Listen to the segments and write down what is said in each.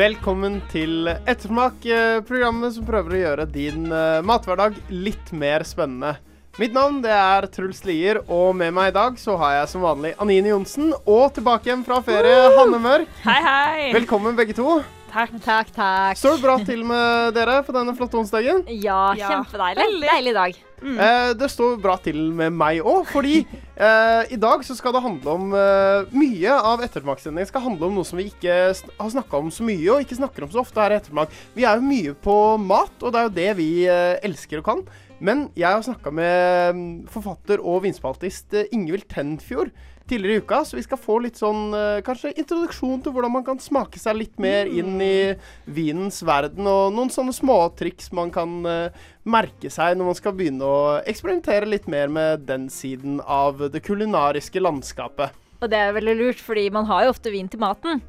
Velkommen til Ettersmak, programmet som prøver å gjøre din eh, mathverdag litt mer spennende. Mitt navn det er Truls Lier, og med meg i dag så har jeg som vanlig Anine Johnsen. Og tilbake igjen fra ferie, Hanne Mørk. Hei, hei. Velkommen begge to. Takk, takk, takk. Står det bra til med dere på denne flotte onsdagen? Ja, Ja. kjempedeilig. Deilig dag. Eh, det står bra til med meg òg, fordi eh, i dag så skal det handle om eh, Mye av Ettermaksendingen skal handle om noe som vi ikke sn har snakka om så mye, og ikke snakker om så ofte her i Ettermak. Vi er jo mye på mat, og det er jo det vi eh, elsker og kan. Men jeg har snakka med mm, forfatter og vinspaltist eh, Ingvild Tenfjord tidligere i uka, så vi skal få litt sånn eh, kanskje introduksjon til hvordan man kan smake seg litt mer inn i vinens verden, og noen sånne småtriks man kan eh, merke seg når man skal begynne å eksperimentere litt mer med den siden av det kulinariske landskapet. Og det er veldig lurt, fordi man har jo ofte vin til maten.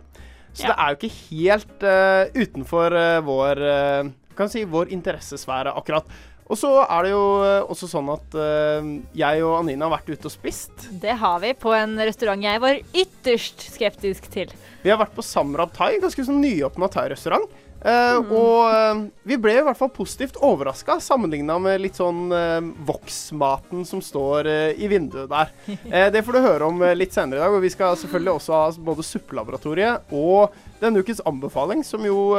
Så det er jo ikke helt uh, utenfor uh, vår, uh, kan si, vår interessesfære akkurat. Og så er det jo eh, også sånn at eh, jeg og Anina har vært ute og spist. Det har vi på en restaurant jeg var ytterst skeptisk til. Vi har vært på Samrab Thai, ganske sånn nyåpna thai-restaurant. Eh, Og eh, vi ble i hvert fall positivt overraska sammenligna med litt sånn eh, voksmaten som står i vinduet der. Eh, det får du høre om litt senere i dag. Og vi skal selvfølgelig også ha både suppelaboratoriet og denne ukens anbefaling, som jo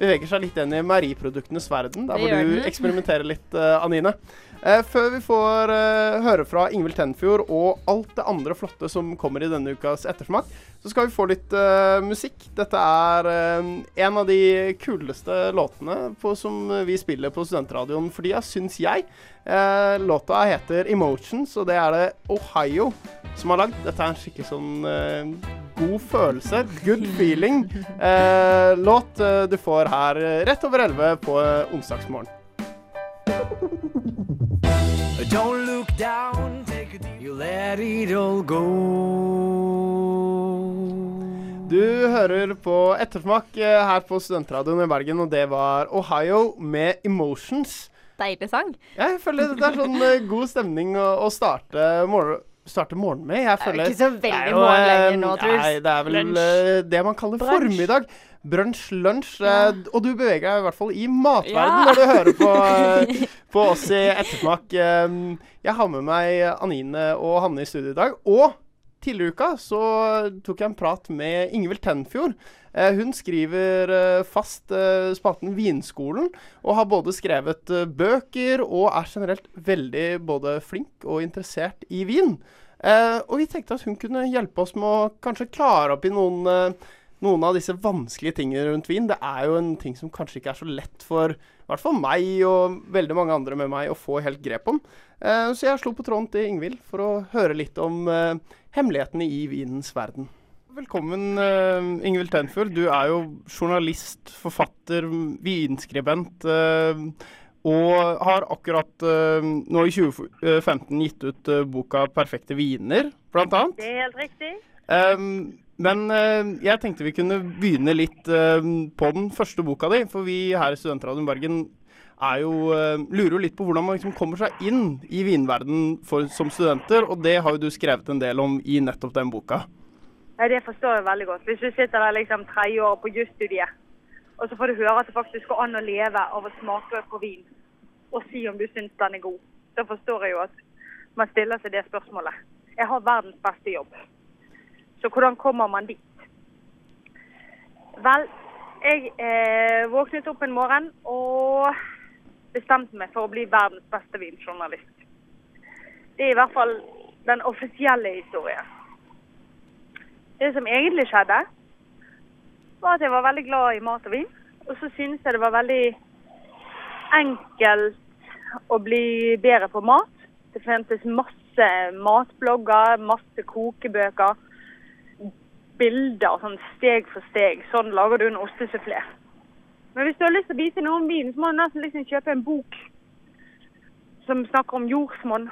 beveger seg litt inn i meieriproduktenes verden. Der hvor du eksperimenterer litt, Anine. Eh, før vi får eh, høre fra Ingvild Tenfjord og alt det andre flotte som kommer i denne ukas ettersmak, så skal vi få litt uh, musikk. Dette er uh, en av de kuleste låtene på, som vi spiller på studentradioen for tida, syns jeg. Uh, låta heter 'Emotions', og det er det Ohio som har lagd. Dette er en skikkelig sånn god følelse, good feeling. Låt du får her rett over 11 på onsdagsmorgen. Don't look down, take a deep, you let it all go. Du hører på Ettersmak eh, her på Studentradioen i Bergen, og det var Ohio med 'Emotions'. Deilig sang. Jeg føler det er sånn eh, god stemning å, å starte, morgen, starte morgenen med. Jeg Det er jo ikke så veldig morgen eh, lenger nå, Truls. Nei, det er vel Lunsj. eh, det man kaller Brunch. formiddag. Brunsj, lunsj. Ja. og du beveger deg i hvert fall i matverden når du hører på, eh, på oss i Ettersmak. Eh, jeg har med meg Anine og Hanne i studio i dag. Og tidligere i uka så tok jeg en prat med Ingvild Tenfjord. Eh, hun skriver eh, fast eh, spalten Vinskolen, og har både skrevet eh, bøker og er generelt veldig både flink og interessert i vin. Eh, og vi tenkte at hun kunne hjelpe oss med å kanskje klare opp i noen, eh, noen av disse vanskelige tingene rundt vin. Det er jo en ting som kanskje ikke er så lett for i hvert fall meg og veldig mange andre med meg å få helt grep om. Eh, så jeg slo på tråden til Ingvild for å høre litt om eh, hemmelighetene i vinens verden. Velkommen, eh, Ingvild Tenfjord. Du er jo journalist, forfatter, vinskribent. eh, og har akkurat nå i 2015 gitt ut boka 'Perfekte viner', blant annet. Det er helt riktig. Um, men uh, jeg tenkte vi kunne begynne litt uh, på den første boka di. For vi her i Studentradioen Bergen er jo, uh, lurer jo litt på hvordan man liksom kommer seg inn i vinverden for, som studenter. Og det har jo du skrevet en del om i nettopp den boka. Ja, det forstår jeg veldig godt. Hvis du sitter der liksom tredje år på jusstudiet, og så får du høre at det faktisk går an å leve av å smake på vin, og si om du syns den er god, da forstår jeg jo at man stiller seg det spørsmålet. Jeg har verdens beste jobb. Så hvordan kommer man dit? Vel, jeg eh, våknet opp en morgen og bestemte meg for å bli verdens beste vinjournalist. Det er i hvert fall den offisielle historien. Det som egentlig skjedde, var at jeg var veldig glad i mat og vin. Og så synes jeg det var veldig enkelt å bli bedre på mat. Det fantes masse matblogger, masse kokebøker, bilder sånn steg for steg. Sånn lager du en ostesufflé. Men hvis du har lyst til å bite noe om vin, så må du nesten liksom kjøpe en bok som snakker om jordsmonn.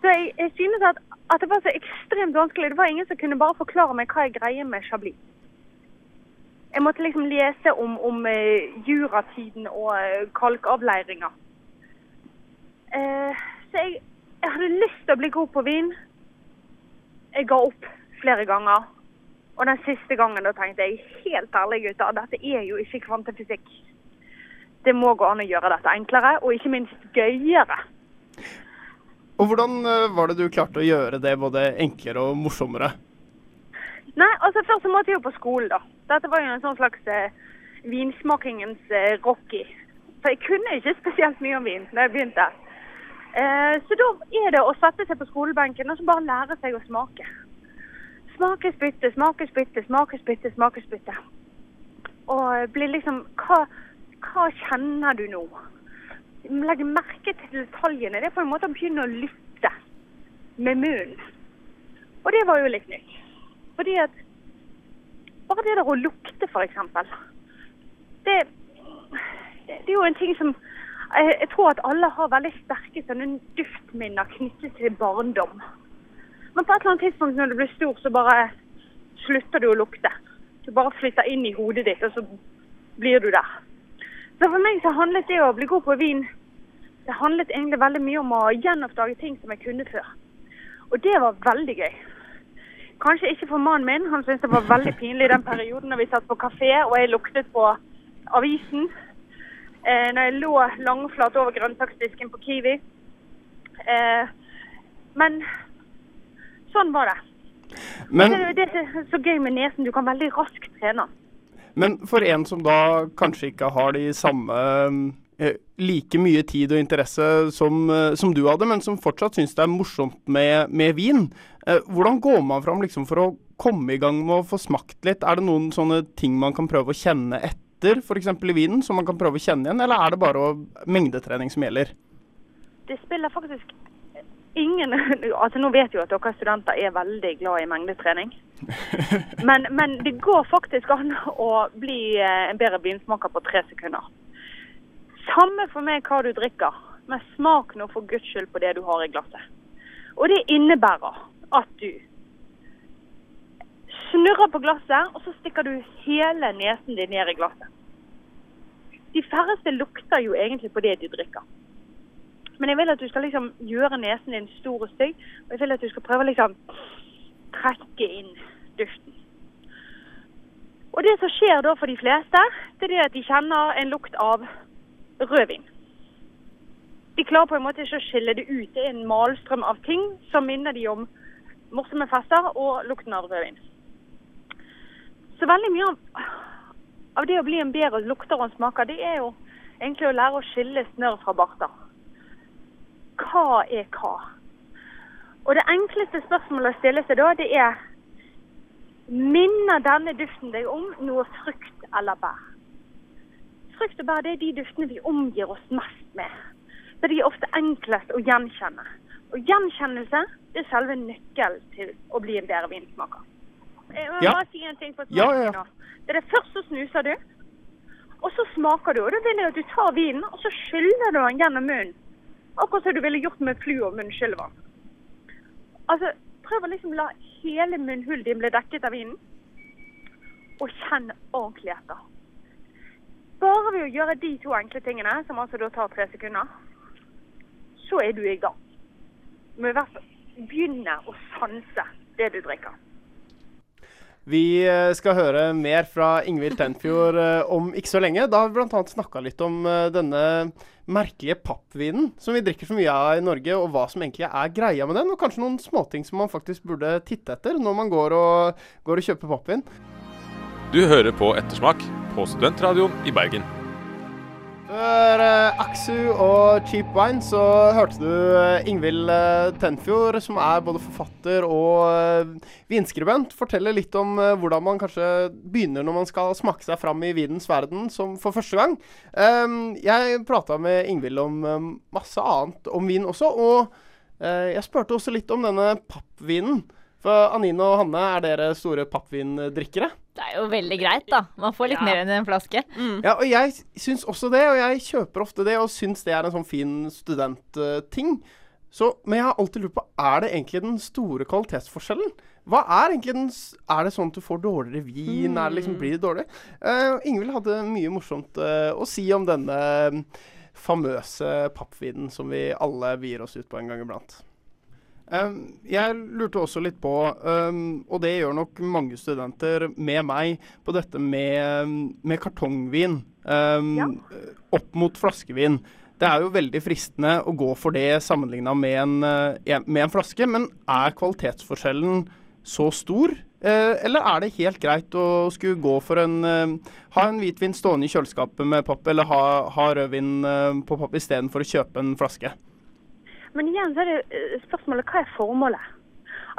Så jeg, jeg synes at, at det var så ekstremt vanskelig. Det var ingen som kunne bare forklare meg hva jeg greier med Chablis. Jeg måtte liksom lese om, om eh, juratiden og eh, kalkavleiringer. Eh, så jeg, jeg hadde lyst til å bli god på vin. Jeg ga opp flere ganger. Og den siste gangen da tenkte jeg helt ærlig gutter, dette er jo ikke kvantefysikk. Det må gå an å gjøre dette enklere, og ikke minst gøyere. Og hvordan eh, var det du klarte å gjøre det både enklere og morsommere? Nei, altså først så måtte jeg jo på skolen, da. Dette var jo en sånn slags eh, vinsmakingens eh, Rocky. For jeg kunne ikke spesielt mye om vin da jeg begynte. Eh, så da er det å sette seg på skolebenken og så bare lære seg å smake. Smake, spytte, smake, spytte, smake, spytte, smake, spytte. Og bli liksom hva, hva kjenner du nå? Legg merke til detaljene. Det er på en måte å begynne å lytte med munnen. Og det var jo litt nytt. Fordi at Bare det der å lukte, f.eks. Det, det er jo en ting som jeg, jeg tror at alle har veldig sterke sånne duftminner knyttet til barndom. Men på et eller annet tidspunkt når du blir stor, så bare slutter du å lukte. Du bare flytter inn i hodet ditt, og så blir du der. Så for meg så handlet det å bli god på vin det handlet egentlig veldig mye om å gjenoppdage ting som jeg kunne før. Og det var veldig gøy. Kanskje ikke for mannen min. Han syntes det var veldig pinlig i den perioden når vi satt på kafé og jeg luktet på avisen. Eh, når jeg lå langflat over grønnsaksdisken på Kiwi. Eh, men sånn var det. Men, det, det er så gøy med nesen. Du kan veldig raskt trene den. men for en som da kanskje ikke har de samme eh, like mye tid og interesse som, eh, som du hadde, men som fortsatt syns det er morsomt med, med vin. Eh, hvordan går man fram liksom, for å komme i gang med å få smakt litt? Er det noen sånne ting man kan prøve å kjenne etter, f.eks. i vinen, som man kan prøve å kjenne igjen, eller er det bare mengdetrening som gjelder? det spiller faktisk ingen altså Nå vet jo at dere studenter er veldig glad i mengdetrening. Men, men det går faktisk an å bli eh, en bedre vinsmaker på tre sekunder. Samme for meg hva du drikker, men smak nå for guds skyld på det du har i glasset. Og det innebærer at du snurrer på glasset, og så stikker du hele nesen din ned i glasset. De færreste lukter jo egentlig på det de drikker. Men jeg vil at du skal liksom gjøre nesen din stor og stygg, og jeg vil at du skal prøve å liksom trekke inn duften. Og det som skjer da for de fleste, det er det at de kjenner en lukt av rødvin. De klarer på en måte ikke å skille det ut. Det er en malstrøm av ting som minner de om morsomme fester og lukten av rødvin. Så veldig mye av, av det å bli en bedre lukter og smaker, det er jo egentlig å lære å skille snørr fra barter. Hva er hva? Og det enkleste spørsmålet å stille seg da, det er Minner denne duften deg om noe frukt eller bær? Frukt og bær det er de duftene vi omgir oss mest med. Så de er ofte enklest å gjenkjenne. Og gjenkjennelse det er selve nøkkelen til å bli en bedre vinsmaker. Jeg må Ja. bare si en ting på Ja, ja, ja. Det er det først så snuser du, og så smaker du. Og da vil jeg at du tar vinen, og så skyller du den gjennom munnen. Akkurat som du ville gjort med flu- og munnskyllevann. Altså, prøv å liksom la hele munnhulen din bli dekket av vinen. Og kjenn ordentlig etter. Bare ved å gjøre de to enkle tingene, som altså da tar tre sekunder, så er du i gang. Men i hvert fall begynne å sanse det du drikker. Vi eh, skal høre mer fra Ingvild Tenfjord eh, om ikke så lenge. Da har vi bl.a. snakka litt om eh, denne merkelige pappvinen som vi drikker så mye av i Norge, og hva som egentlig er greia med den. Og kanskje noen småting som man faktisk burde titte etter når man går og, går og kjøper pappvin. Du hører på Ettersmak på Studentradioen i Bergen. Før uh, Aksu og Cheap Wine så hørte du uh, Ingvild uh, Tenfjord, som er både forfatter og eh, vinskribent, fortelle litt om eh, hvordan man kanskje begynner når man skal smake seg fram i vinens verden som for første gang. Um, jeg prata med Ingvild om eh, masse annet om vin også, og eh, jeg spurte også litt om denne pappvinen. For Anine og Hanne, er dere store pappvindrikkere? Det er jo veldig greit, da. Man får litt Ja. mer enn en flaske. Ja, og jeg syns også det, og jeg kjøper ofte det, og syns det er en sånn fin studentting. Så, men jeg har alltid lurt på, er det egentlig den store kvalitetsforskjellen? Hva er egentlig den Er det sånn at du får dårligere vin? Er det liksom, blir det dårlig? Uh, Ingvild hadde mye morsomt uh, å si om denne mm, famøse pappvinen som vi alle vier oss ut på en gang iblant. Jeg lurte også litt på, og det gjør nok mange studenter med meg, på dette med, med kartongvin Ja. opp mot flaskevin. Det er jo veldig fristende å gå for det sammenligna med, en, eh, med en flaske, men er kvalitetsforskjellen så stor? Eh, eller er det helt greit å skulle gå for en Ha en hvitvin stående i kjøleskapet med papp, eller ha, ha rødvin eh, på papp istedenfor å kjøpe en flaske? Men igjen så er det eh, spørsmålet hva er formålet?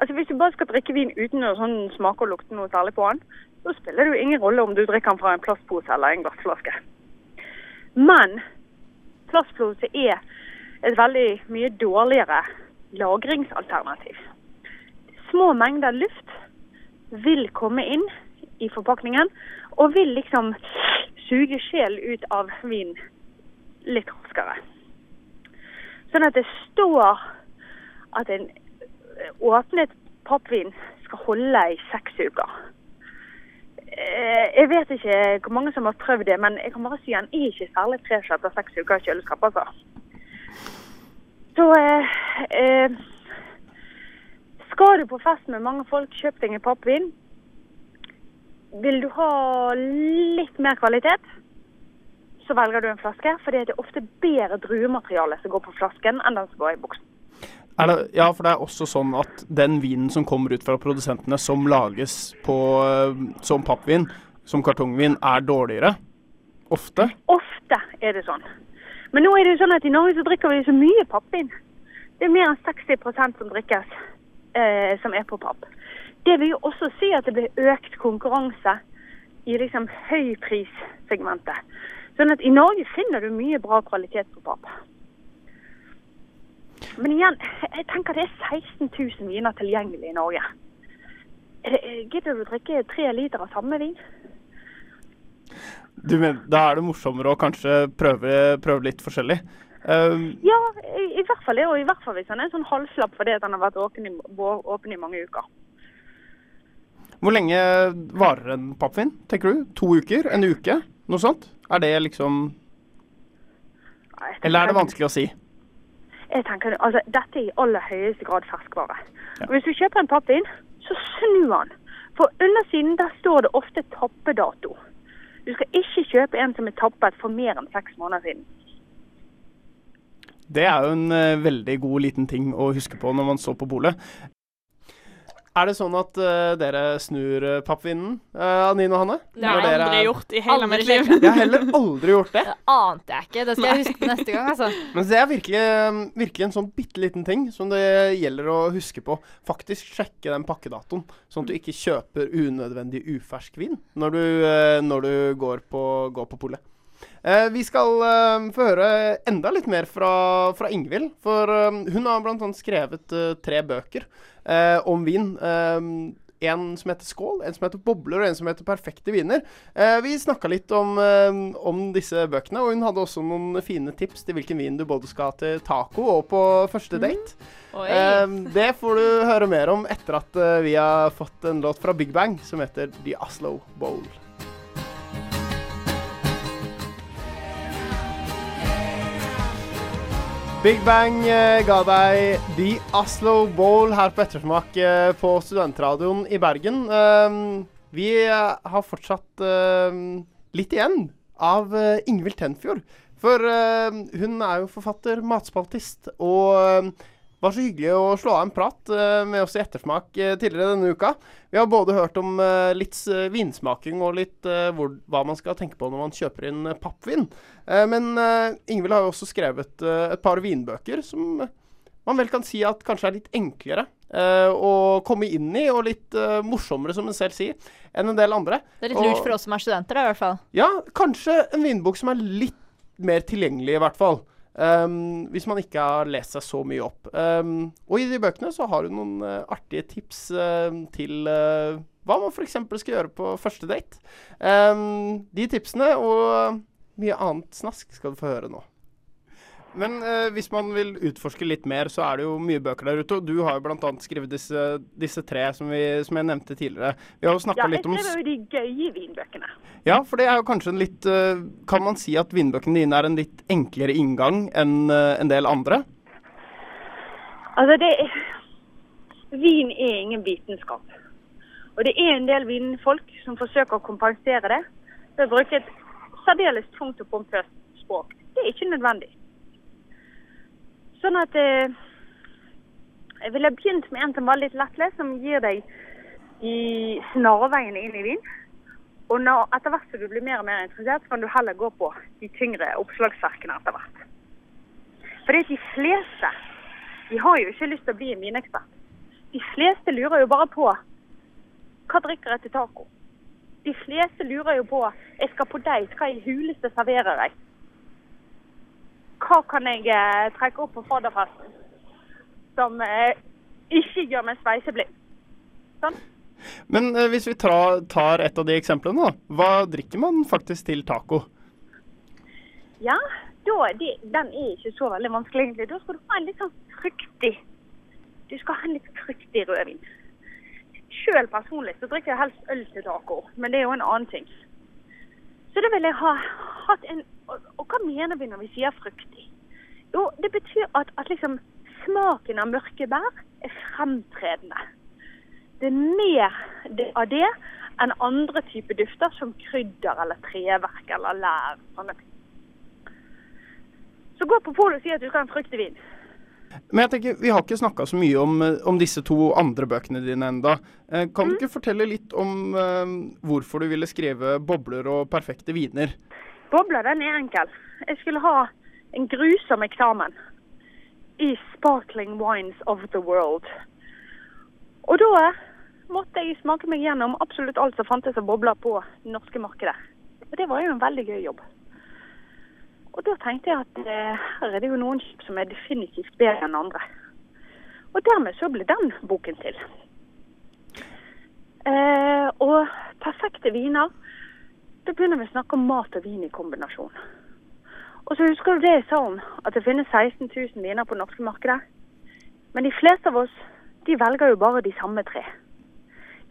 Altså Hvis du bare skal drikke vin uten å sånn smake og lukte noe særlig på den, så spiller det jo ingen rolle om du drikker den fra en plastpose eller en glassflaske. Men plastpose er et veldig mye dårligere lagringsalternativ. Små mengder luft vil komme inn i forpakningen og vil liksom suge sjel ut av vin litt raskere. Sånn at det står at en eh, åpnet pappvin skal holde i seks uker. Eh, Jeg vet ikke hvor mange som har prøvd det, men jeg kan bare si han er ikke særlig fresh etter seks uker i kjøleskap, altså. Så eh, eh, skal du på fest med mange folk, kjøp deg en pappvin. Vil du ha litt mer kvalitet, så velger du en flaske. For det er ofte bedre druemateriale som går på flasken, enn den som går i buksen. Det, ja, for det er også sånn at den vinen som kommer ut fra produsentene, som lages på, eh, som pappvin, som kartongvin, er dårligere. Ofte. Ofte er det sånn. Men nå er det jo sånn at i Norge så drikker vi så mye pappvin. Det er mer enn 60% som drikkes eh, som er på papp. Det vil jo også si at det blir økt konkurranse i liksom høyprissegmentet. Sånn at i Norge finner du mye bra kvalitet på pap. Men igjen, jeg tenker det er 16 000 viner tilgjengelig i Norge. Er gidder du å drikke tre liter av samme vin? Du mener, da er det morsommere å kanskje prøve, prøve litt forskjellig. Um, Ja, i, i hvert fall det, og i hvert fall hvis han er en sånn halvslapp fordi han har vært åpen i, åpen i mange uker. hvor lenge varer en pappvin, tenker du? To uker? En uke? Noe sånt? Er det liksom Eller er det vanskelig å si? Jeg tenker, altså, Dette er i aller høyeste grad ferskvare. Ja. Hvis du kjøper en pappvin, så snu den. For undersiden der står det ofte tappedato. Du skal ikke kjøpe en som er tappet for mer enn seks måneder siden. Det er jo en eh, veldig god liten ting å huske på når man står på polet. Er det sånn at uh, dere snur uh, pappvinen, uh, Nino og Hanne? Det har jeg aldri er- gjort i hele Aldri mitt liv. Jeg har heller aldri gjort det. Det ante jeg ikke. Det skal jeg huske neste gang, altså. Men det er virkelig, virkelig en sånn bitte liten ting som det gjelder å huske på. Faktisk sjekke den pakkedatoen, sånn at du ikke kjøper unødvendig ufersk vin når du, eh, når du går på, går på polet. Eh, vi skal eh, få høre enda litt mer fra, fra Ingvild. For eh, hun har bl.a. skrevet tre bøker om vin. En som heter Skål, en som heter Bobler og en som heter Perfekte viner. Vi snakka litt om, om disse bøkene, og hun hadde også noen fine tips til hvilken vin du både skal ha til taco og på første date. Oi. Eh, det får du høre mer om etter at vi har fått en låt fra Big Bang som heter The Oslo Bowl. Big Bang eh, ga deg The Oslo Bowl her på Ettersmak eh, på Studentradioen i Bergen. Um, vi eh, har fortsatt eh, litt igjen av Ingvild Tenfjord. For eh, hun er jo forfatter, matspaltist, og eh, var så hyggelig å slå av en prat eh, med oss i Ettersmak eh, tidligere denne uka. Vi har både hørt om eh, litt vinsmaking og litt hvor, hva man skal tenke på når man kjøper inn pappvin. Men Ingvild har jo også skrevet et par vinbøker som man vel kan si at kanskje er litt enklere å komme inn i, og litt morsommere, som en selv sier, enn en del andre. Det er litt lurt Og- for oss som er studenter, da, i hvert fall. Ja, kanskje en vinbok som er litt mer tilgjengelig, i hvert fall. Um, hvis man ikke har lest seg så mye opp. Um, og i de bøkene så har du noen uh, artige tips uh, til uh, hva man f.eks. skal gjøre på første date. Um, de tipsene og mye annet snask skal du få høre nå. Men eh, hvis man vil utforske litt mer, så er det jo mye bøker der ute. Og du har jo bl.a. skrevet disse, disse tre som, vi, som, jeg nevnte tidligere. Vi har jo snakka Ja, litt om skriver jo de gøye vinbøkene. Ja, for det er jo kanskje en litt eh, Kan man si at vinbøkene dine er en litt enklere inngang enn eh, en del andre? Altså, det er, Vin er ingen vitenskap. Og det er en del vinfolk som forsøker å kompensere det ved å bruke et særdeles tungt og pompøst språk. Det er ikke nødvendig. Sånn at eh, Jeg ville begynt med en som var litt lettlest, som gir deg i snarveiene inn i vin. Og når, etter hvert som du blir mer og mer interessert, så kan du heller gå på de tyngre oppslagsverkene etter hvert. For det er de fleste de har jo ikke lyst til å bli en vinekspert. De fleste lurer jo bare på hva drikker jeg til taco? De fleste lurer jo på jeg skal på date, hva i huleste serverer jeg? Hva kan jeg eh, trekke opp på fadderfesten som eh, ikke gjør meg sveiseblind? Sånn? Men eh, hvis vi tar et av de eksemplene, da. Hva drikker man faktisk til taco? Ja, da, det, den er ikke så veldig vanskelig egentlig. Da skal du ha en litt sånn fruktig Du skal ha en litt fruktig rødvin. Sjøl personlig så drikker jeg helst øl til taco, men det er jo en annen ting. Så da vil jeg ha hatt en Og, og hva mener vi når vi sier fruktig? Jo, det betyr at, at liksom smaken av mørke bær er fremtredende. Det er mer av det enn andre typer dufter som krydder eller treverk eller lær. Sånne ting. Så gå på polet og si at du skal ha en fruktig vin. Men jeg tenker, Vi har ikke snakka så mye om, eh, om disse to andre bøkene dine enda. Eh, kan du ikke fortelle litt om eh, hvorfor du ville skrive 'Bobler og perfekte viner'? Bobler, den er enkel. Jeg skulle ha en grusom eksamen i Sparkling Wines of the World. Og da måtte jeg smake meg gjennom absolutt alt som fantes av bobler på det norske markedet. Og det var jo en veldig gøy jobb. Og da tenkte jeg at eh, her er det jo noen som er definitivt bedre enn andre. Og dermed så ble den boken til. Eh, og perfekte viner da begynner vi å snakke om mat og vin i kombinasjon. Og så husker du det jeg sa om at det finnes 16 000 viner på det norske markedet. Men de fleste av oss de velger jo bare de samme tre.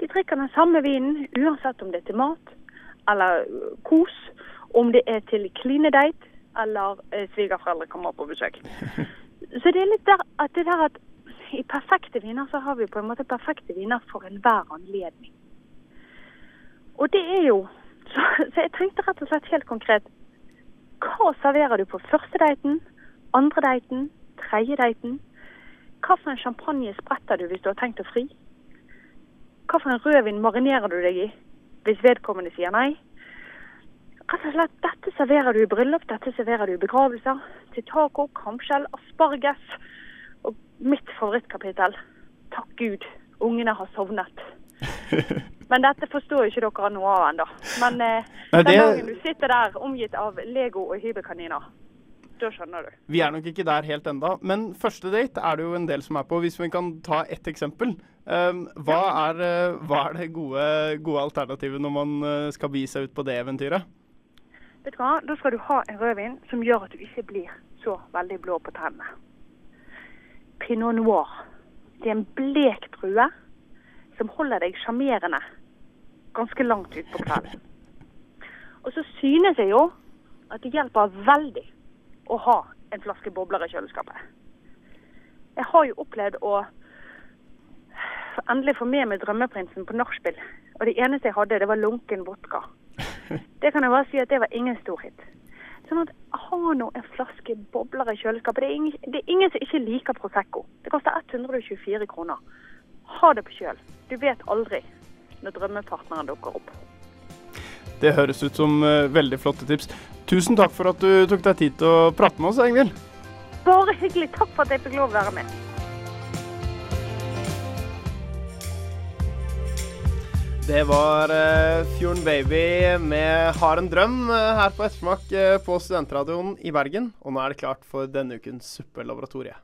De drikker den samme vinen uansett om det er til mat eller øh, kos, om det er til klinedate eller eh, svigerforeldre kommer på besøk. Så det er litt der at det der at i perfekte viner så har vi på en måte perfekte viner for enhver anledning. Og det er jo så, så jeg tenkte rett og slett helt konkret Hva serverer du på første daten, andre daten, tredje daten? Hva for en champagne spretter du hvis du har tenkt å fri? Hva for en rødvin marinerer du deg i hvis vedkommende sier nei? Rett og slett, Dette serverer du i bryllup, dette serverer du i begravelser. Til taco, kamskjell, asparges. Og mitt favorittkapittel Takk Gud, ungene har sovnet. Men dette forstår ikke dere noe av ennå. Men eh, Nei, den dagen du sitter der omgitt av Lego og hybelkaniner, da skjønner du. Vi er nok ikke der helt enda, men første date er det jo en del som er på. Hvis vi kan ta ett eksempel. Um, hva, er, eh, hva er det gode, gode alternativet når man eh, skal bi seg ut på det eventyret? Vet du hva? Da skal du ha en rødvin som gjør at du ikke blir så veldig blå på tennene. Pinot noir. Det er en blek drue som holder deg sjarmerende ganske langt utpå kvelden. Og så synes jeg jo at det hjelper veldig å ha en flaske bobler i kjøleskapet. Jeg har jo opplevd å endelig få med meg drømmeprinsen på nachspiel. Og det eneste jeg hadde, det var lunken vodka. Det kan jeg bare si at det var ingen storhet. Sånn at ha nå en flaske bobler i kjøleskapet. Det er, ingen, det er ingen som ikke liker Prosecco. Det koster 124 kroner. Ha det på kjøl. Du vet aldri når drømmepartneren dukker opp. Det høres ut som eh, veldig flotte tips. Tusen takk for at du tok deg tid til å prate med oss, Ingvild. Bare hyggelig. Takk for at jeg fikk lov å være med. Det var uh, Fjorden Baby med 'Har en drøm' eh, her på Ettersmak eh, på Studentradioen i Bergen. Og nå er det klart for denne ukens Suppelaboratoriet.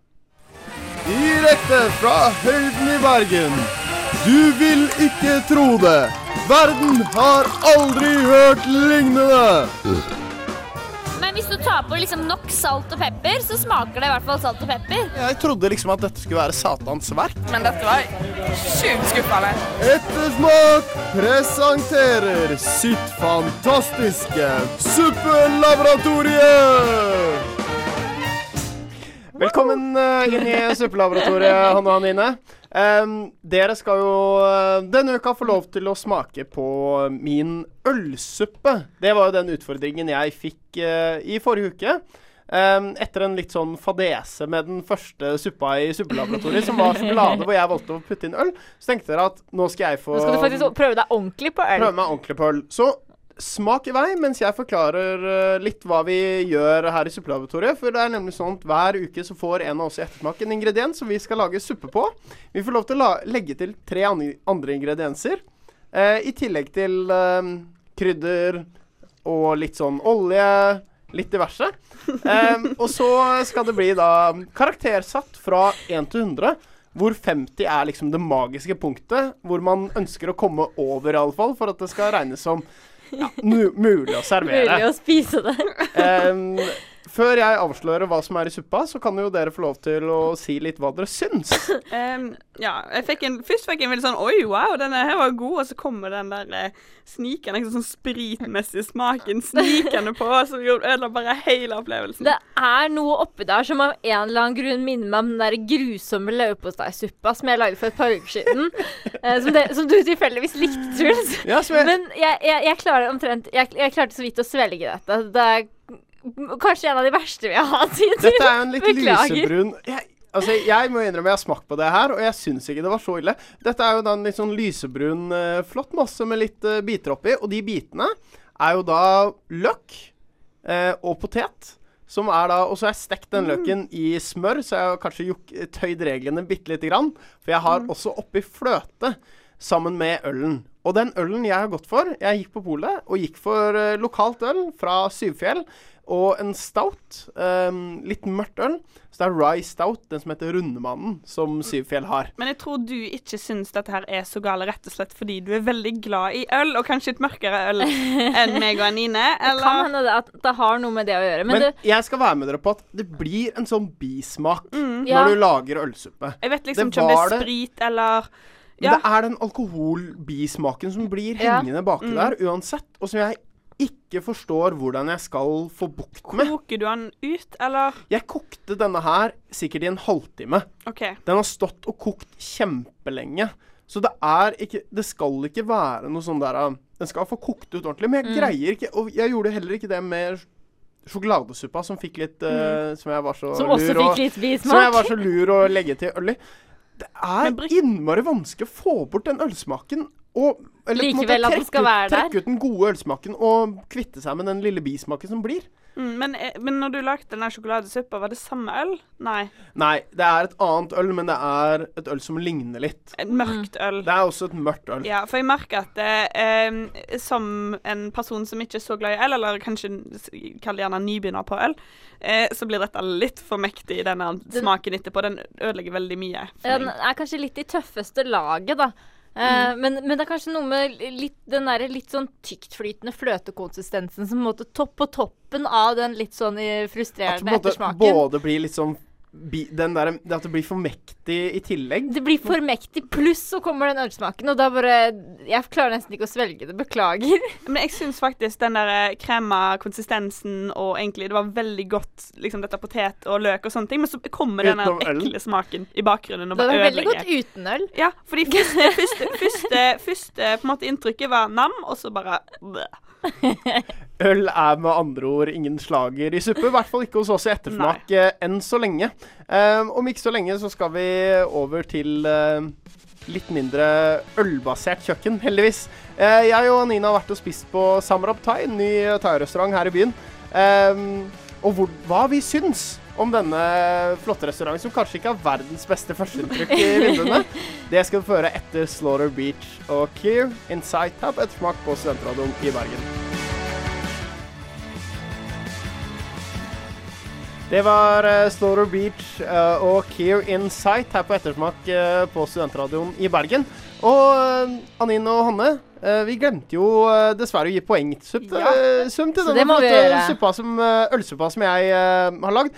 Direkte fra høyden i Bergen. Du vil ikke tro det. Verden har aldri hørt lignende. Men hvis du tar på liksom nok salt og pepper, så smaker det i hvert fall salt og pepper. Jeg trodde liksom at dette skulle være Satans verk. Men dette var sjukt skuffende. Ettersmak presenterer sitt fantastiske suppelaboratoriet! Velkommen eh, inn i suppelaboratoriet, Hanne og Anine. Um, dere skal jo eh, denne uka få lov til å smake på min ølsuppe. Det var jo den utfordringen jeg fikk uh, i forrige uke. Um, etter en litt sånn fadese med den første suppa i suppelaboratoriet, som var sjokolade, hvor jeg valgte å putte inn øl, så tenkte dere at nå skal jeg få Nå skal du faktisk prøve deg ordentlig på øl. prøve meg ordentlig på øl. Så smak i vei mens jeg forklarer eh, litt hva vi gjør her i suppelaboratoriet. For det er nemlig sånn at hver uke så får en av oss i ettersmak en ingrediens som vi skal lage suppe på. Vi får lov til å legge til tre andre, ingredienser. eh, I tillegg til eh, krydder og litt sånn olje. Litt diverse. Eh, og så skal det bli da karaktersatt fra 1 til 100. Hvor 50 er liksom det magiske punktet, hvor man ønsker å komme over, i alle fall, for at det skal regnes som ja, mulig å servere. Mulig å spise det. Em, før jeg avslører hva som er i suppa, så kan jo dere få lov til å si litt hva dere syns. Um, ja, jeg fikk en, først fikk jeg en veldig sånn Oi, wow, denne her var god. Og så kommer den der eh, snikende, liksom sånn spritmessige smaken snikende på, som gjorde ødela bare hele opplevelsen. Det er noe oppi der som av en eller annen grunn minner meg om den der grusomme leverposteisuppa som jeg lagde for et par uker siden. eh, som, det, som du tilfeldigvis likte, Truls. Ja, jeg, Men jeg, jeg, jeg klarer omtrent jeg, jeg klarte så vidt å svelge dette. Det er kanskje en av de verste vi har hatt hittil. dette er jo en litt lysebrun jeg, Altså, jeg må innrømme jeg har smakt på det her, og jeg syns ikke det var så ille. Dette er jo da en litt sånn lysebrun, eh, flott masse med litt uh, biter oppi, og de bitene er jo da løk eh, og potet. Som er da, Og så har jeg stekt den løken i smør, så jeg har kanskje juk, tøyd reglene bitte lite grann. For jeg har også oppi fløte sammen med ølen. Og den ølen jeg har gått for Jeg gikk på polet og gikk for uh, lokalt øl fra Syvfjell. Og en stout. Um, litt mørkt øl. Så det er Rye Stout, den som heter Rundemannen, som Syvfjell har. Men jeg tror du ikke syns dette her er så gale rett og slett fordi du er veldig glad i øl, og kanskje et mørkere øl enn meg og Anine, Eller? Det Kan hende det at det har noe med det å gjøre. Men, Men, du, jeg skal være med dere på at det blir en sånn bismak Ja. når du lager ølsuppe. Jeg vet liksom Det ikke om det er sprit eller Men Ja. det er den alkoholbismaken som blir hengende baki der uansett, og som jeg ikke forstår hvordan jeg skal få bukt med. Koker du den ut, eller? Jeg kokte denne her sikkert i en halvtime. Okay. Den har stått og kokt kjempelenge. Så det er ikke Det skal ikke være noe sånn der uh, Den skal få kokt ut ordentlig, men jeg greier ikke Og jeg gjorde heller ikke det med sjokoladesuppa, som fikk litt uh, Som jeg var så som lur og Som jeg var så lur å legge til øl i. Det er innmari vanskelig å få bort den ølsmaken. Og, eller Likevel måte Likevel at den skal være der. Trekke ut den gode ølsmaken og kvitte seg med den lille bismaken som blir. Mm, men, eh, men når du lagde den der sjokoladesuppa, var det samme øl? Nei. Nei, det er et annet øl, men det er et øl som ligner litt. Et mørkt øl. Det er også et mørkt øl. Ja, for jeg merker at eh, som en person som ikke er så glad i øl, eller kanskje kall det gjerne nybegynner på øl, eh, så blir dette litt for mektig, denne smaken etterpå. Den ødelegger veldig mye. for den er kanskje litt i tøffeste laget, da. Eh, men, men det er kanskje noe med litt, den der litt sånn tyktflytende fløtekonsistensen som på toppen av den litt sånn frustrerende ettersmaken. At det både blir litt sånn der, det At det blir for mektig i tillegg. Det blir for mektig, pluss så kommer den ølsmaken, og da bare Jeg klarer nesten ikke å svelge det. Beklager. Men jeg syns faktisk den der eh, krema konsistensen og egentlig Det var veldig godt, liksom dette potet og løk og sånne ting, men så kommer den der ekle smaken i bakgrunnen og Det ødelegger. Det var veldig godt uten øl. Ja, fordi første, første, første, første på en måte inntrykket var nam, og så bare bleh. Øl er med andre ord ingen slager i suppe. I hvert fall ikke hos oss i ettersmak Nei. enn så lenge. Um, om ikke så lenge så skal vi over til uh, litt mindre ølbasert kjøkken, heldigvis. Uh, jeg og Nina har vært og spist på Samrab Thai, en ny thai-restaurant her i byen. Um, og hvor, hva vi syns om denne flotte restauranten, som kanskje ikke har verdens beste førsteinntrykk i vinduene. Det skal du få høre etter Slaughter Beach og Keir Insight her på Ettersmak på Studentradioen i Bergen. Det var uh, Slaughter Beach eh, og Keir Insight her på Ettersmak eh, på Studentradioen i Bergen. Og Anine og Hanne, vi glemte jo dessverre å gi poengsum til, Ja, til denne flotte ølsuppa som jeg har lagd.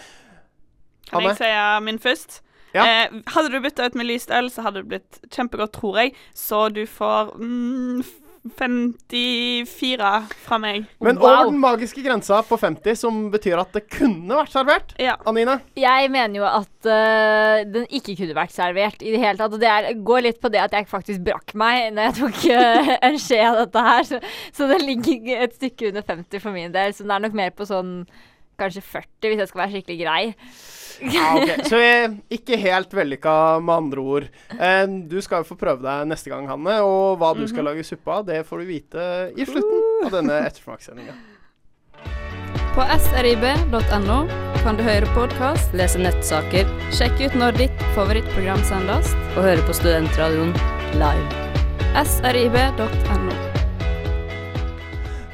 Kan jeg si min først? Ja. Eh, hadde du bytta ut med lyst øl, så hadde det blitt kjempegodt, tror jeg. Så du får mm, 54 fra meg. Men Wow. over den magiske grensa på 50, som betyr at det kunne vært servert. Ja. Anine? Jeg mener jo at uh, den ikke kunne vært servert i det hele tatt. Og det er, går litt på det at jeg faktisk brakk meg når jeg tok uh, en skje av dette her. Så, så det ligger et stykke under 50 for min del. Så det er nok mer på sånn kanskje 40, hvis jeg skal være skikkelig grei. Ja, ok. Så eh, ikke helt vellykka, med andre ord. Eh, du skal jo få prøve deg neste gang, Hanne. Og hva du skal lage suppe av, det får du vite i slutten av denne ettersmakssendinga. På srib.no kan du høre podkast, lese nettsaker, sjekke ut når ditt favorittprogram sendes, og høre på Studentradioen live. srib.no.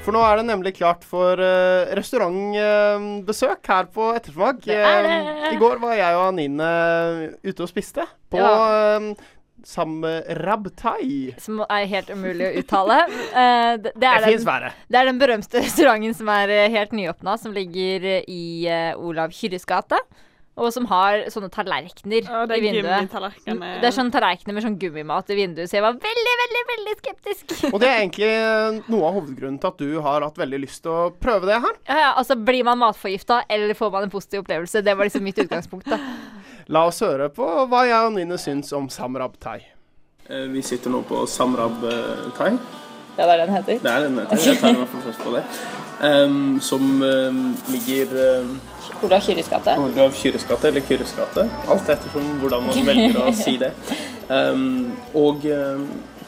For nå er det nemlig klart for uh, restaurantbesøk her på Ettersmak. Det det. Eh, I går var jeg og Anine ute og spiste på Ja. uh, Samrab Thai. Som er helt umulig å uttale. Uh, det, det, Det er den, det er den berømte restauranten som er eh, helt nyåpna, som ligger eh, i uh, Olav Kyrres gate. Og som har sånne tallerkener det i vinduet. Det er sånne tallerkener med sånn gummimat i vinduet, så jeg var veldig, veldig veldig skeptisk. Og det er egentlig eh, noe av hovedgrunnen til at du har hatt veldig lyst til å prøve det her. Ja, ja, altså Blir man matforgifta, eller får man en positiv opplevelse? Det var liksom mitt utgangspunkt. da La oss høre på hva jeg og Nine syns om Samrab Thai. Eh, Vi sitter nå på Samrab thai. Ja, Det er den heter. Det er den heter. Jeg tar i hvert fall først på det. Em, som um, ligger um, Olav Kyrres gate. Olav Kyrres gate, eller Kyrres gate. Alt ettersom hvordan man velger å si det. Um, og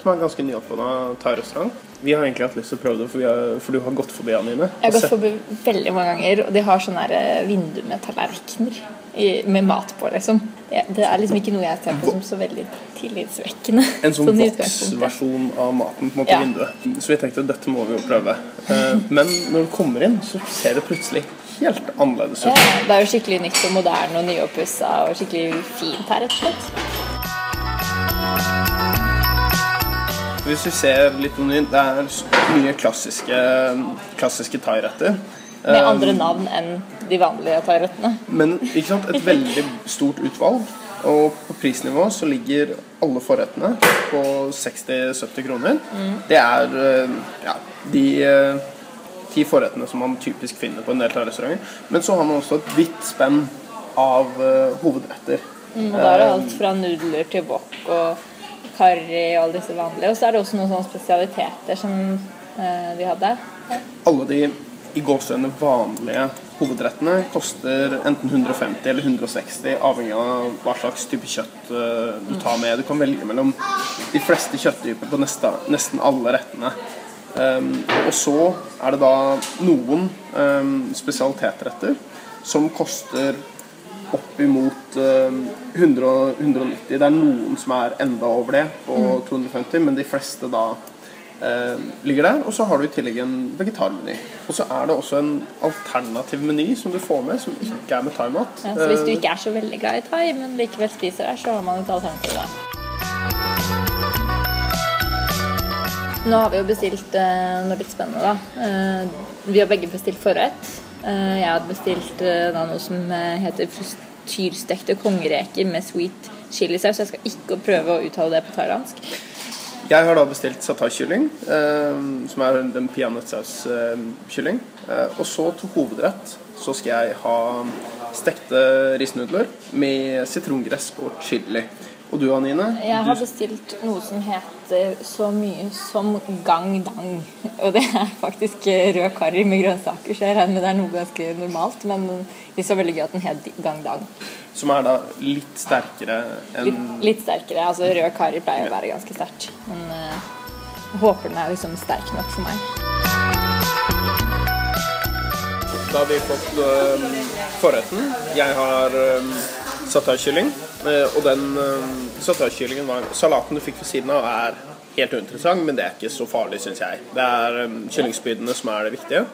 som er ganske nyåpna thairestaurant. Vi har egentlig hatt lyst til å prøve det, for, har, for du har gått forbi, Anine. Jeg har gått forbi veldig mange ganger, og de har sånne eh, vinduer med tallerkener i, med mat på, liksom. Det, det er liksom ikke noe jeg ser på som så veldig tillitsvekkende. En sånn sånn voksversjon av maten på en måte Ja. vinduet. Så vi tenkte at dette må vi jo prøve. Eh, men når du kommer inn, så ser det plutselig helt annerledes Ja, ut. det er jo skikkelig nytt og moderne og nyoppussa og skikkelig fint her, rett og slett. Hvis vi ser litt på menyen, det er mye klassiske, klassiske thairetter. Med Eh, andre navn enn de vanlige thairettene. Men ikke sant, et veldig stort utvalg. Og på prisnivå så ligger alle forrettene på 60-70 kroner. Det er eh, ja, de eh, ti forrettene som man typisk finner på en del restauranter. Men så har man også et vidt spenn av eh, hovedretter. Mm, og da er det alt fra nudler til wok og karri og alle disse vanlige. Og så er det også noen sånne spesialiteter som eh, de hadde. Alle de i gåsehudene vanlige hovedrettene koster enten 150 eller 160, avhengig av hva slags type kjøtt eh, du tar med. Du kan velge mellom de fleste kjøtttyper på nesten, alle rettene. Um, og så er det da noen um, spesialitetsretter som koster oppimot um, 100 og 190. Det er noen som er enda over det, på 250, men de fleste da ligger der. Og så har du i tillegg en vegetarmeny. Og så er det også en alternativ meny som du får med, som ikke er med thaimat. Ja, så hvis du Eh, ikke er så veldig glad i thai, men likevel spiser der, så har man et alternativ der. Nå har vi jo bestilt eh, noe litt spennende, da. Eh, vi har begge bestilt forrett. Eh, jeg hadde bestilt eh, da noe som eh, heter frityrstekte kongereker med sweet chilisaus. Jeg skal ikke prøve å uttale det på thailandsk. Jeg har da bestilt satai-kylling, eh, som er en peanøttsaus-kylling. Eh, og så til hovedrett så skal jeg ha stekte risnudler med sitrongress og chili. Og du, Anine? Jeg har bestilt noe som heter så mye som gang dang. Og det er faktisk eh, rød karri med grønnsaker, så jeg regner med det er noe ganske normalt. Men det er så veldig gøy at den het gang dang. Som er da litt sterkere enn Litt, litt sterkere. altså Rød karri pleier å være ganske sterkt. Men uh, jeg håper den er liksom sterk nok for meg. da har vi fått uh, forretten. Jeg har um, satarkylling, Uh, og den satt av kyllingen var Salaten du fikk ved siden av, er helt uinteressant, men det er ikke så farlig, syns jeg. Det er um, kyllingspydene som er det viktige.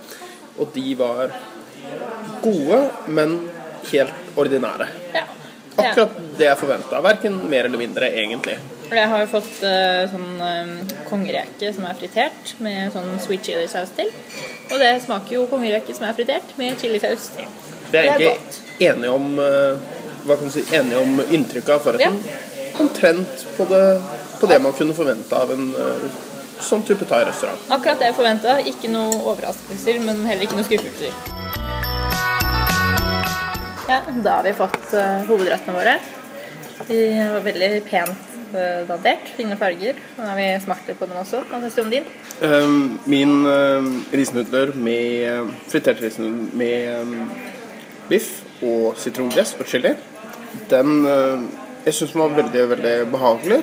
Og de var gode, men helt ordinære. Akkurat det jeg forventa. Verken mer eller mindre, egentlig. Jeg har jo fått uh, sånn eh, kongereke som er fritert med sånn sweet chili-saus til. Og det smaker jo kongereke som er fritert med chilisaus til. Vi er jeg egentlig enige om uh, si, enige om inntrykket av forretten. Omtrent på det, på det man kunne forvente av en uh, sånn type thai-restaurant. Akkurat det jeg forventa. Ikke noe overraskelser, men heller ikke noe skuffelser. Ja, da har vi fått eh, hovedrettene våre. De var veldig pent uh, dandert. Fine farger. Nå har vi smakt litt på dem også. Hva syns du om din? Um, min um, risnudler med um, fritert risnudler med um, biff og sitrongress og chili, den um, Jeg syns den var veldig, veldig behagelig.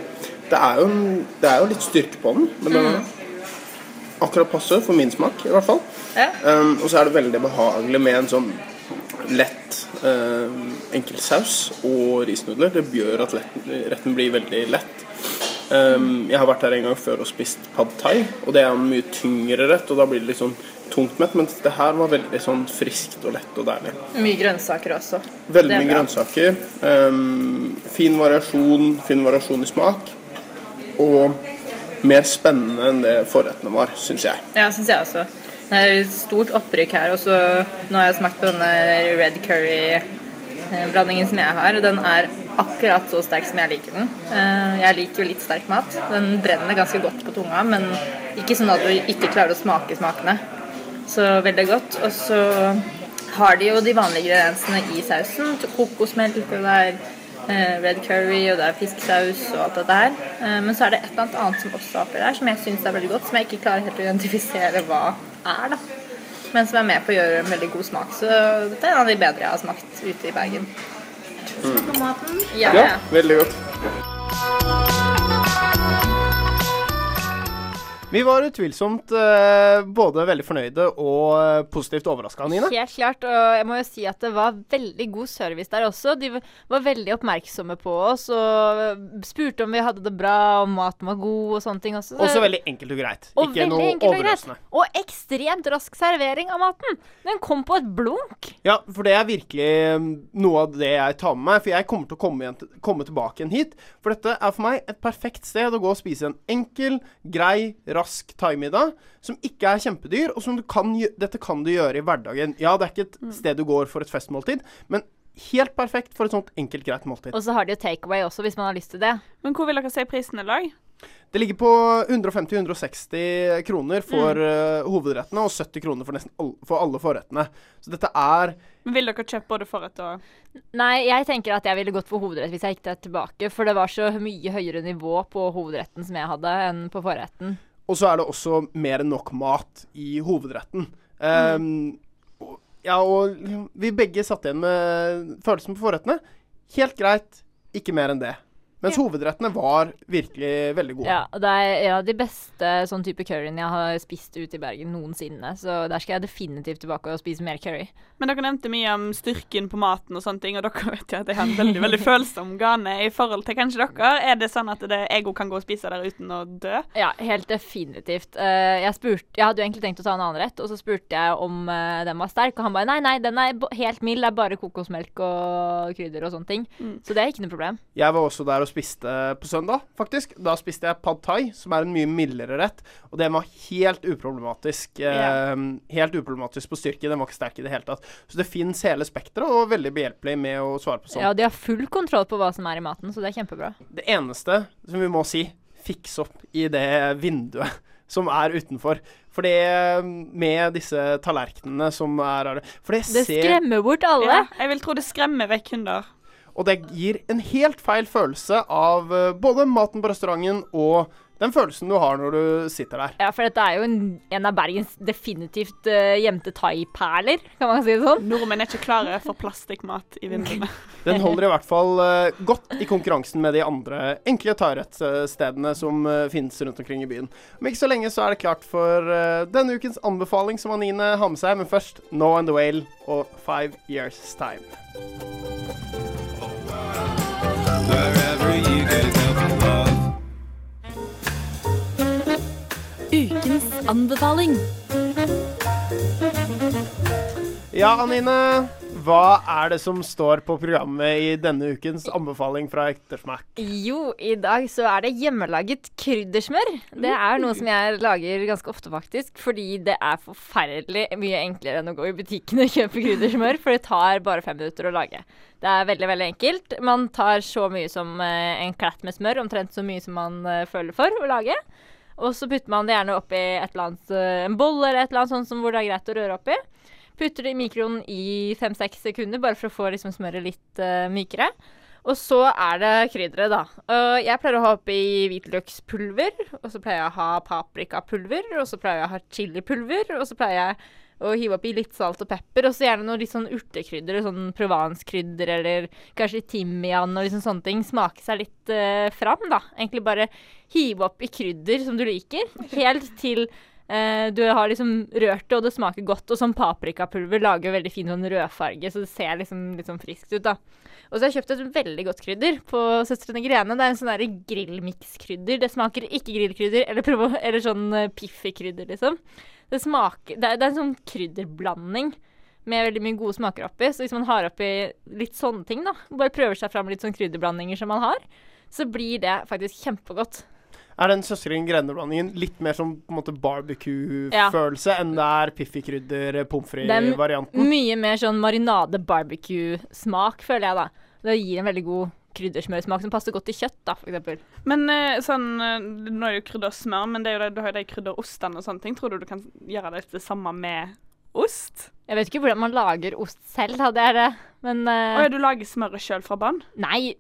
Det er, jo, en- det er jo litt styrke på den, men den er akkurat passe for min smak, i hvert fall. Ja. Um, og så er det veldig behagelig med en sånn lett eh, enkel saus og risnudler. Det gjør at retten blir veldig lett. Um, jeg har vært her en gang før og spist pad thai, og det er en mye tyngre rett, og da blir det litt sånn tungt mett, mens det her var veldig sånn friskt og lett og deilig. Mye grønnsaker også. Veldig mye bra. grønnsaker. Um, fin variasjon, fin variasjon i smak. Og mer spennende enn det forrettene var, syns jeg. Ja, syns jeg også. Det er et stort opprykk her. Og så nå har jeg smakt på denne red curry-blandingen som jeg har. Den er akkurat så sterk som jeg liker den. Eh, Jeg liker jo litt sterk mat. Den brenner ganske godt på tunga, men ikke sånn at du ikke klarer å smake smakene. Så veldig godt. Og så har de jo de vanlige ingrediensene i sausen. Kokosmelk, og det er eh, red curry, og det er fiskesaus og alt dette her. Eh, Men så er det et eller annet annet som også er oppi der, som jeg syns er veldig godt, som jeg ikke klarer helt å identifisere hva er, da. Men som er med på å gjøre en veldig god smak. Så dette er en av de bedre jeg har smakt ute i Bergen. Ja, Ja, ja. veldig godt. Vi var utvilsomt eh, både veldig fornøyde og eh, positivt overraska, Nina. Helt klart, og jeg må jo si at det var veldig god service der også. De var veldig oppmerksomme på oss og spurte om vi hadde det bra, om maten var god og sånne ting også. Så- Også veldig enkelt og greit. og Ikke noe overraskende. og Og ekstremt rask servering av maten. Den kom på et blunk. Ja, for det er virkelig mm, noe av det jeg tar med meg. For jeg kommer til å komme, igjen, komme tilbake igjen hit. For dette er for meg et perfekt sted å gå og spise en enkel, grei, rask thaimiddag som ikke er kjempedyr, og som du kan, dette kan du gjøre i hverdagen. Ja, det er ikke et Mm. sted du går for et festmåltid, men helt perfekt for et sånt enkelt, greit måltid. Og så har de jo takeaway også, hvis man har lyst til det. Men hvor vil dere si prisen i dag? Det ligger på 150-160 kroner for eh, hovedrettene og 70 kroner for nesten alle, for alle forrettene. Så dette er Men Vil dere kjøpe både forrett og Nei, jeg tenker at jeg ville gått for hovedrett hvis jeg gikk der tilbake, for det var så mye høyere nivå på hovedretten som jeg hadde, enn på forretten. Og så er det også mer enn nok mat i hovedretten. Um, mm. ja, og vi begge satt igjen med følelsen på forrettene. Helt greit, ikke mer enn det. Mens hovedrettene var virkelig veldig gode. Ja, det er ja, de beste sånn type curryen jeg har spist ute i Bergen noensinne, så der skal jeg definitivt tilbake og spise mer curry. Men dere nevnte mye om styrken på maten og sånne ting, og dere vet jo at jeg har en veldig veldig følsom gane i forhold til kanskje dere. Er det sånn at det, jeg òg kan gå og spise der uten å dø? Ja, helt definitivt. Eh, jeg, spurte, jeg hadde jo egentlig tenkt å ta en annen rett, og så spurte jeg om eh, den var sterk, og han bare nei, nei, den er helt mild, det er bare kokosmelk og krydder og sånne ting. Så det er ikke noe problem. Jeg var også der og spiste på søndag, faktisk. Da spiste jeg pad thai, som er en mye mildere rett. Og den var helt uproblematisk. Yeah. Eh, helt uproblematisk på styrke. Den var ikke sterk i det hele tatt. Så det fins hele spekteret, og veldig behjelpelig med å svare på sånn. Ja, de har full kontroll på hva som er i maten, så det er kjempebra. Det eneste som vi må si, fiks opp i det vinduet som er utenfor. For det med disse tallerkenene som er For det Det skremmer bort alle. Ja, jeg vil tro det skremmer vekk hunder. Og det gir en helt feil følelse av eh, både maten på restauranten og Den følelsen du har når du sitter der. Ja, for dette er jo en, en av Bergens definitivt uh, gjemte thaiperler, kan man si det sånn. Nordmenn er ikke klare for plastikkmat i vinduene. Den holder i hvert fall uh, godt i konkurransen med de andre enkle thairettstedene som uh, finnes rundt omkring i byen. Om ikke så lenge så er det klart for uh, denne ukens anbefaling som Anine har med seg, men først No and the Whale og Five Years Time. Ukens anbefaling. Ja, Anine. Hva er det som står på programmet i denne ukens anbefaling fra Ettersmak? Jo, i dag så er det hjemmelaget kryddersmør. Det er noe som jeg lager ganske ofte, faktisk. Fordi det er forferdelig mye enklere enn å gå i butikken og kjøpe kryddersmør. For det tar bare fem minutter å lage. Det er veldig, veldig enkelt. Man tar så mye som eh, en klatt med smør, omtrent så mye som man eh, føler for å lage. Og så putter man det gjerne oppi et eller annet, eh, en bolle eller et eller annet sånt som hvor det er greit å røre oppi. Putter det i mikroen i fem-seks sekunder, bare for å få liksom smøret litt uh, mykere. Og så er det krydderet, da. Og jeg pleier å ha oppi hvitløkspulver. Og så pleier jeg å ha paprikapulver. Og så pleier jeg å ha chilipulver. Og så pleier jeg å hive oppi litt salt og pepper. Og så gjerne noe litt sånn urtekrydder, sånn provanskrydder eller kanskje timian og liksom sånne ting. Smake seg litt uh, fram, da. Egentlig bare hive oppi krydder som du liker, helt til Eh, du har liksom rørt det, og det smaker godt. Og sånn paprikapulver lager veldig fin sånn rødfarge, så det ser liksom litt sånn friskt ut, da. Og så har jeg kjøpt et veldig godt krydder på Søstrene Grene. Det er en sånn grillmikskrydder. Det smaker ikke grillkrydder eller, eller sånn uh, piffikrydder, liksom. Det smaker det er, det er en sånn krydderblanding med veldig mye gode smaker oppi. Så hvis man har oppi litt sånne ting, da, bare prøver seg fram litt sånn krydderblandinger som man har, så blir det faktisk kjempegodt. Er den Søsteren Grene-blandingen litt mer som på en måte barbecue-følelse enn det er piffikrydder, pommes Det er frites-varianten? mye mer sånn marinade barbecue-smak, føler jeg, da. Det gir en veldig god kryddersmørsmak som passer godt til kjøtt, da, eksempel. Men eh, sånn eh, Nå er det jo kryddersmør, men det er jo det, du har jo de krydderostene og sånne ting. Tror du du kan gjøre det det samme med ost? Jeg vet ikke hvordan man lager ost selv, hadde det er det, men uh... Å ja, du lager smøret sjøl fra bånn? Nei.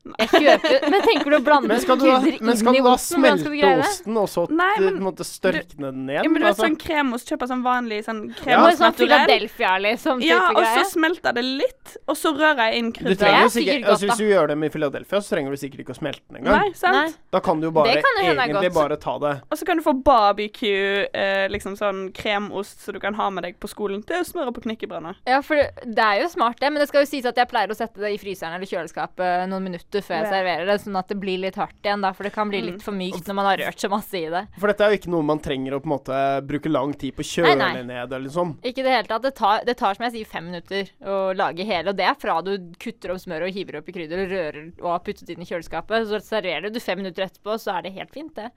Jeg kjøper Men tenker du å blande Men skal du da, krydder inn i osten? Men skal du smelte greie osten og så Nei, men på en måte størkne den igjen? Ja, men du vet altså? sånn kremost, kjøper sånn vanlig sånn Ja, kremost sånn naturell. Philadelphia, liksom. Ja, og så smelter det litt, og så rører jeg inn Du krydder. er altså Hvis du gjør det med Philadelphia, så trenger du sikkert ikke å smelte den engang. Nei, sant? Nei. Da kan du jo bare egentlig godt. bare ta det. Og så kan du få barbecue, eh, liksom sånn kremost så du kan ha med deg på skolen til å smøre på knekkebrødene. Ja, for det, det er jo smart, det. Men det skal jo sies at jeg pleier å sette det i fryseren eller kjøleskapet noen minutter før jeg serverer det, sånn at det blir litt hardt igjen, da. For det kan bli litt for mykt når man har rørt så masse i det. For dette er jo ikke noe man trenger å på en måte bruke lang tid på å Nei, kjøle nei. ned eller sånn. Ikke i det hele tatt. Det tar, det tar som jeg sier fem minutter å lage hele. Og det er fra du kutter opp smøret og hiver opp i krydder og rører og har puttet inn i kjøleskapet. Så serverer du fem minutter etterpå, så er det helt fint, det.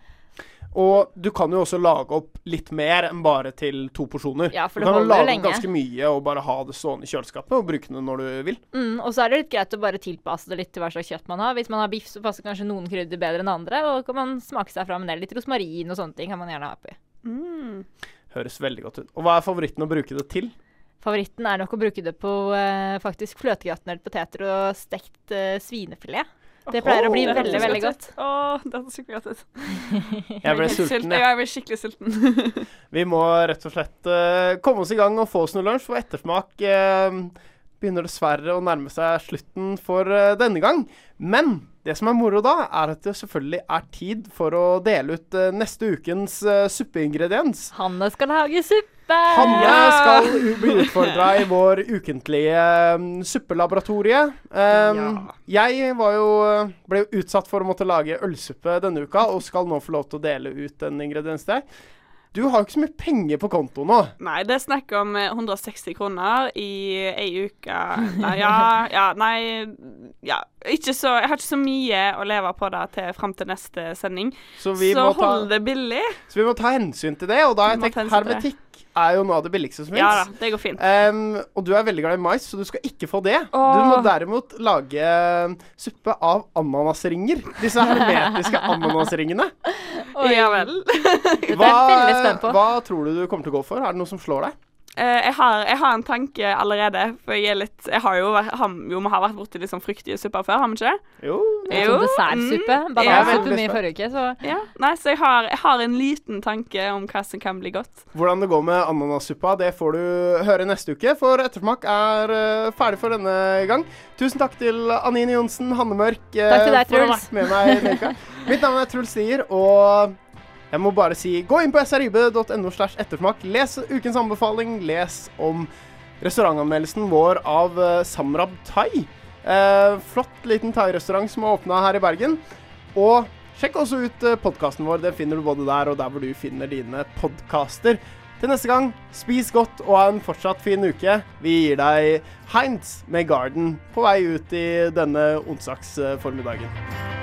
Og du kan jo også lage opp litt mer enn bare til to porsjoner. Ja, for du kan jo lage opp lenge. ganske mye og bare ha det stående i kjøleskapet og bruke det når du vil. Mm, og så er det litt greit å bare tilpasse det litt til hva slags kjøtt man har. Hvis man har biff, så passer kanskje noen krydder bedre enn andre. Og kan man smake seg fram med det. Litt rosmarin og sånne ting kan man gjerne ha oppi. Mm. Høres veldig godt ut. Og hva er favoritten å bruke det til? Favoritten er nok å bruke det på eh, faktisk fløtegratinerte poteter og stekt eh, svinefilet. Det pleier å bli Åh, veldig, veldig godt Å, oh, Åh, det hørtes skikkelig godt ut. Jeg ble sulten, jeg. Ja, jeg ble skikkelig sulten. Vi må rett og slett uh, komme oss i gang og få oss noe lunsj, for ettersmak eh, begynner dessverre å nærme seg slutten for eh, denne gang. Men det som er moro da, er at det selvfølgelig er tid for å dele ut eh, neste ukens eh, suppeingrediens. Hanne skal lage suppe! Hanne skal bli utfordra i vår ukentlige um, suppelaboratorie. Um, Jeg var jo, ble jo utsatt for å måtte lage ølsuppe denne uka, og skal nå få lov til å dele ut en ingrediens der. Du har jo ikke så mye penger på konto nå. Nei, det er snakk om eh, 160 kroner i ei uke. Nei, ja, ja, nei Ja. Ikke så, jeg har ikke så mye å leve på da til fram til neste sending. Så vi, så må ta, hold det billig. så vi må ta hensyn til det. Og da har jeg tenkt hermetikk er jo noe av det billigste som Ja da, det går fint. Um, og du er veldig glad i mais, så du skal ikke få det. Du må derimot lage um, suppe av ananasringer. Disse hermetiske ananasringene. Ja vel. Dette er jeg veldig spent på. Hva tror du du kommer til å gå for? Er det noe som slår deg? Eh, jeg, har, jeg har en tanke allerede, for jeg er litt Jeg har jo, vært- har, jo vi har vært borti litt sånn fruktige supper før, har vi ikke det? Jo. Sånn dessertsuppe. mm, Banansuppe ja. mye i forrige uke, så Ja. Nei, så jeg har, jeg har en liten tanke om hva som kan bli godt. Hvordan det går med ananassuppa, det får du høre neste uke, for Ettersmak er eh, ferdig for denne gang. Tusen takk til Anine Johnsen, Hanne Mørk, eh, Takk til deg, for å ha Truls. vært med meg denne. Mitt navn er Truls Stier, og jeg må bare si gå inn på srib.no slash ettersmak. Les ukens anbefaling. Les om restaurantanmeldelsen vår av eh, Samrab Thai. Eh, flott liten thai-restaurant som har åpna her i Bergen. Og sjekk også ut uh, podkasten vår. Den finner du både der og der hvor du finner dine podkaster. Til neste gang, spis godt og ha en fortsatt fin uke. Vi gir deg Heinz med Garden på vei ut i denne onsdagsformiddagen.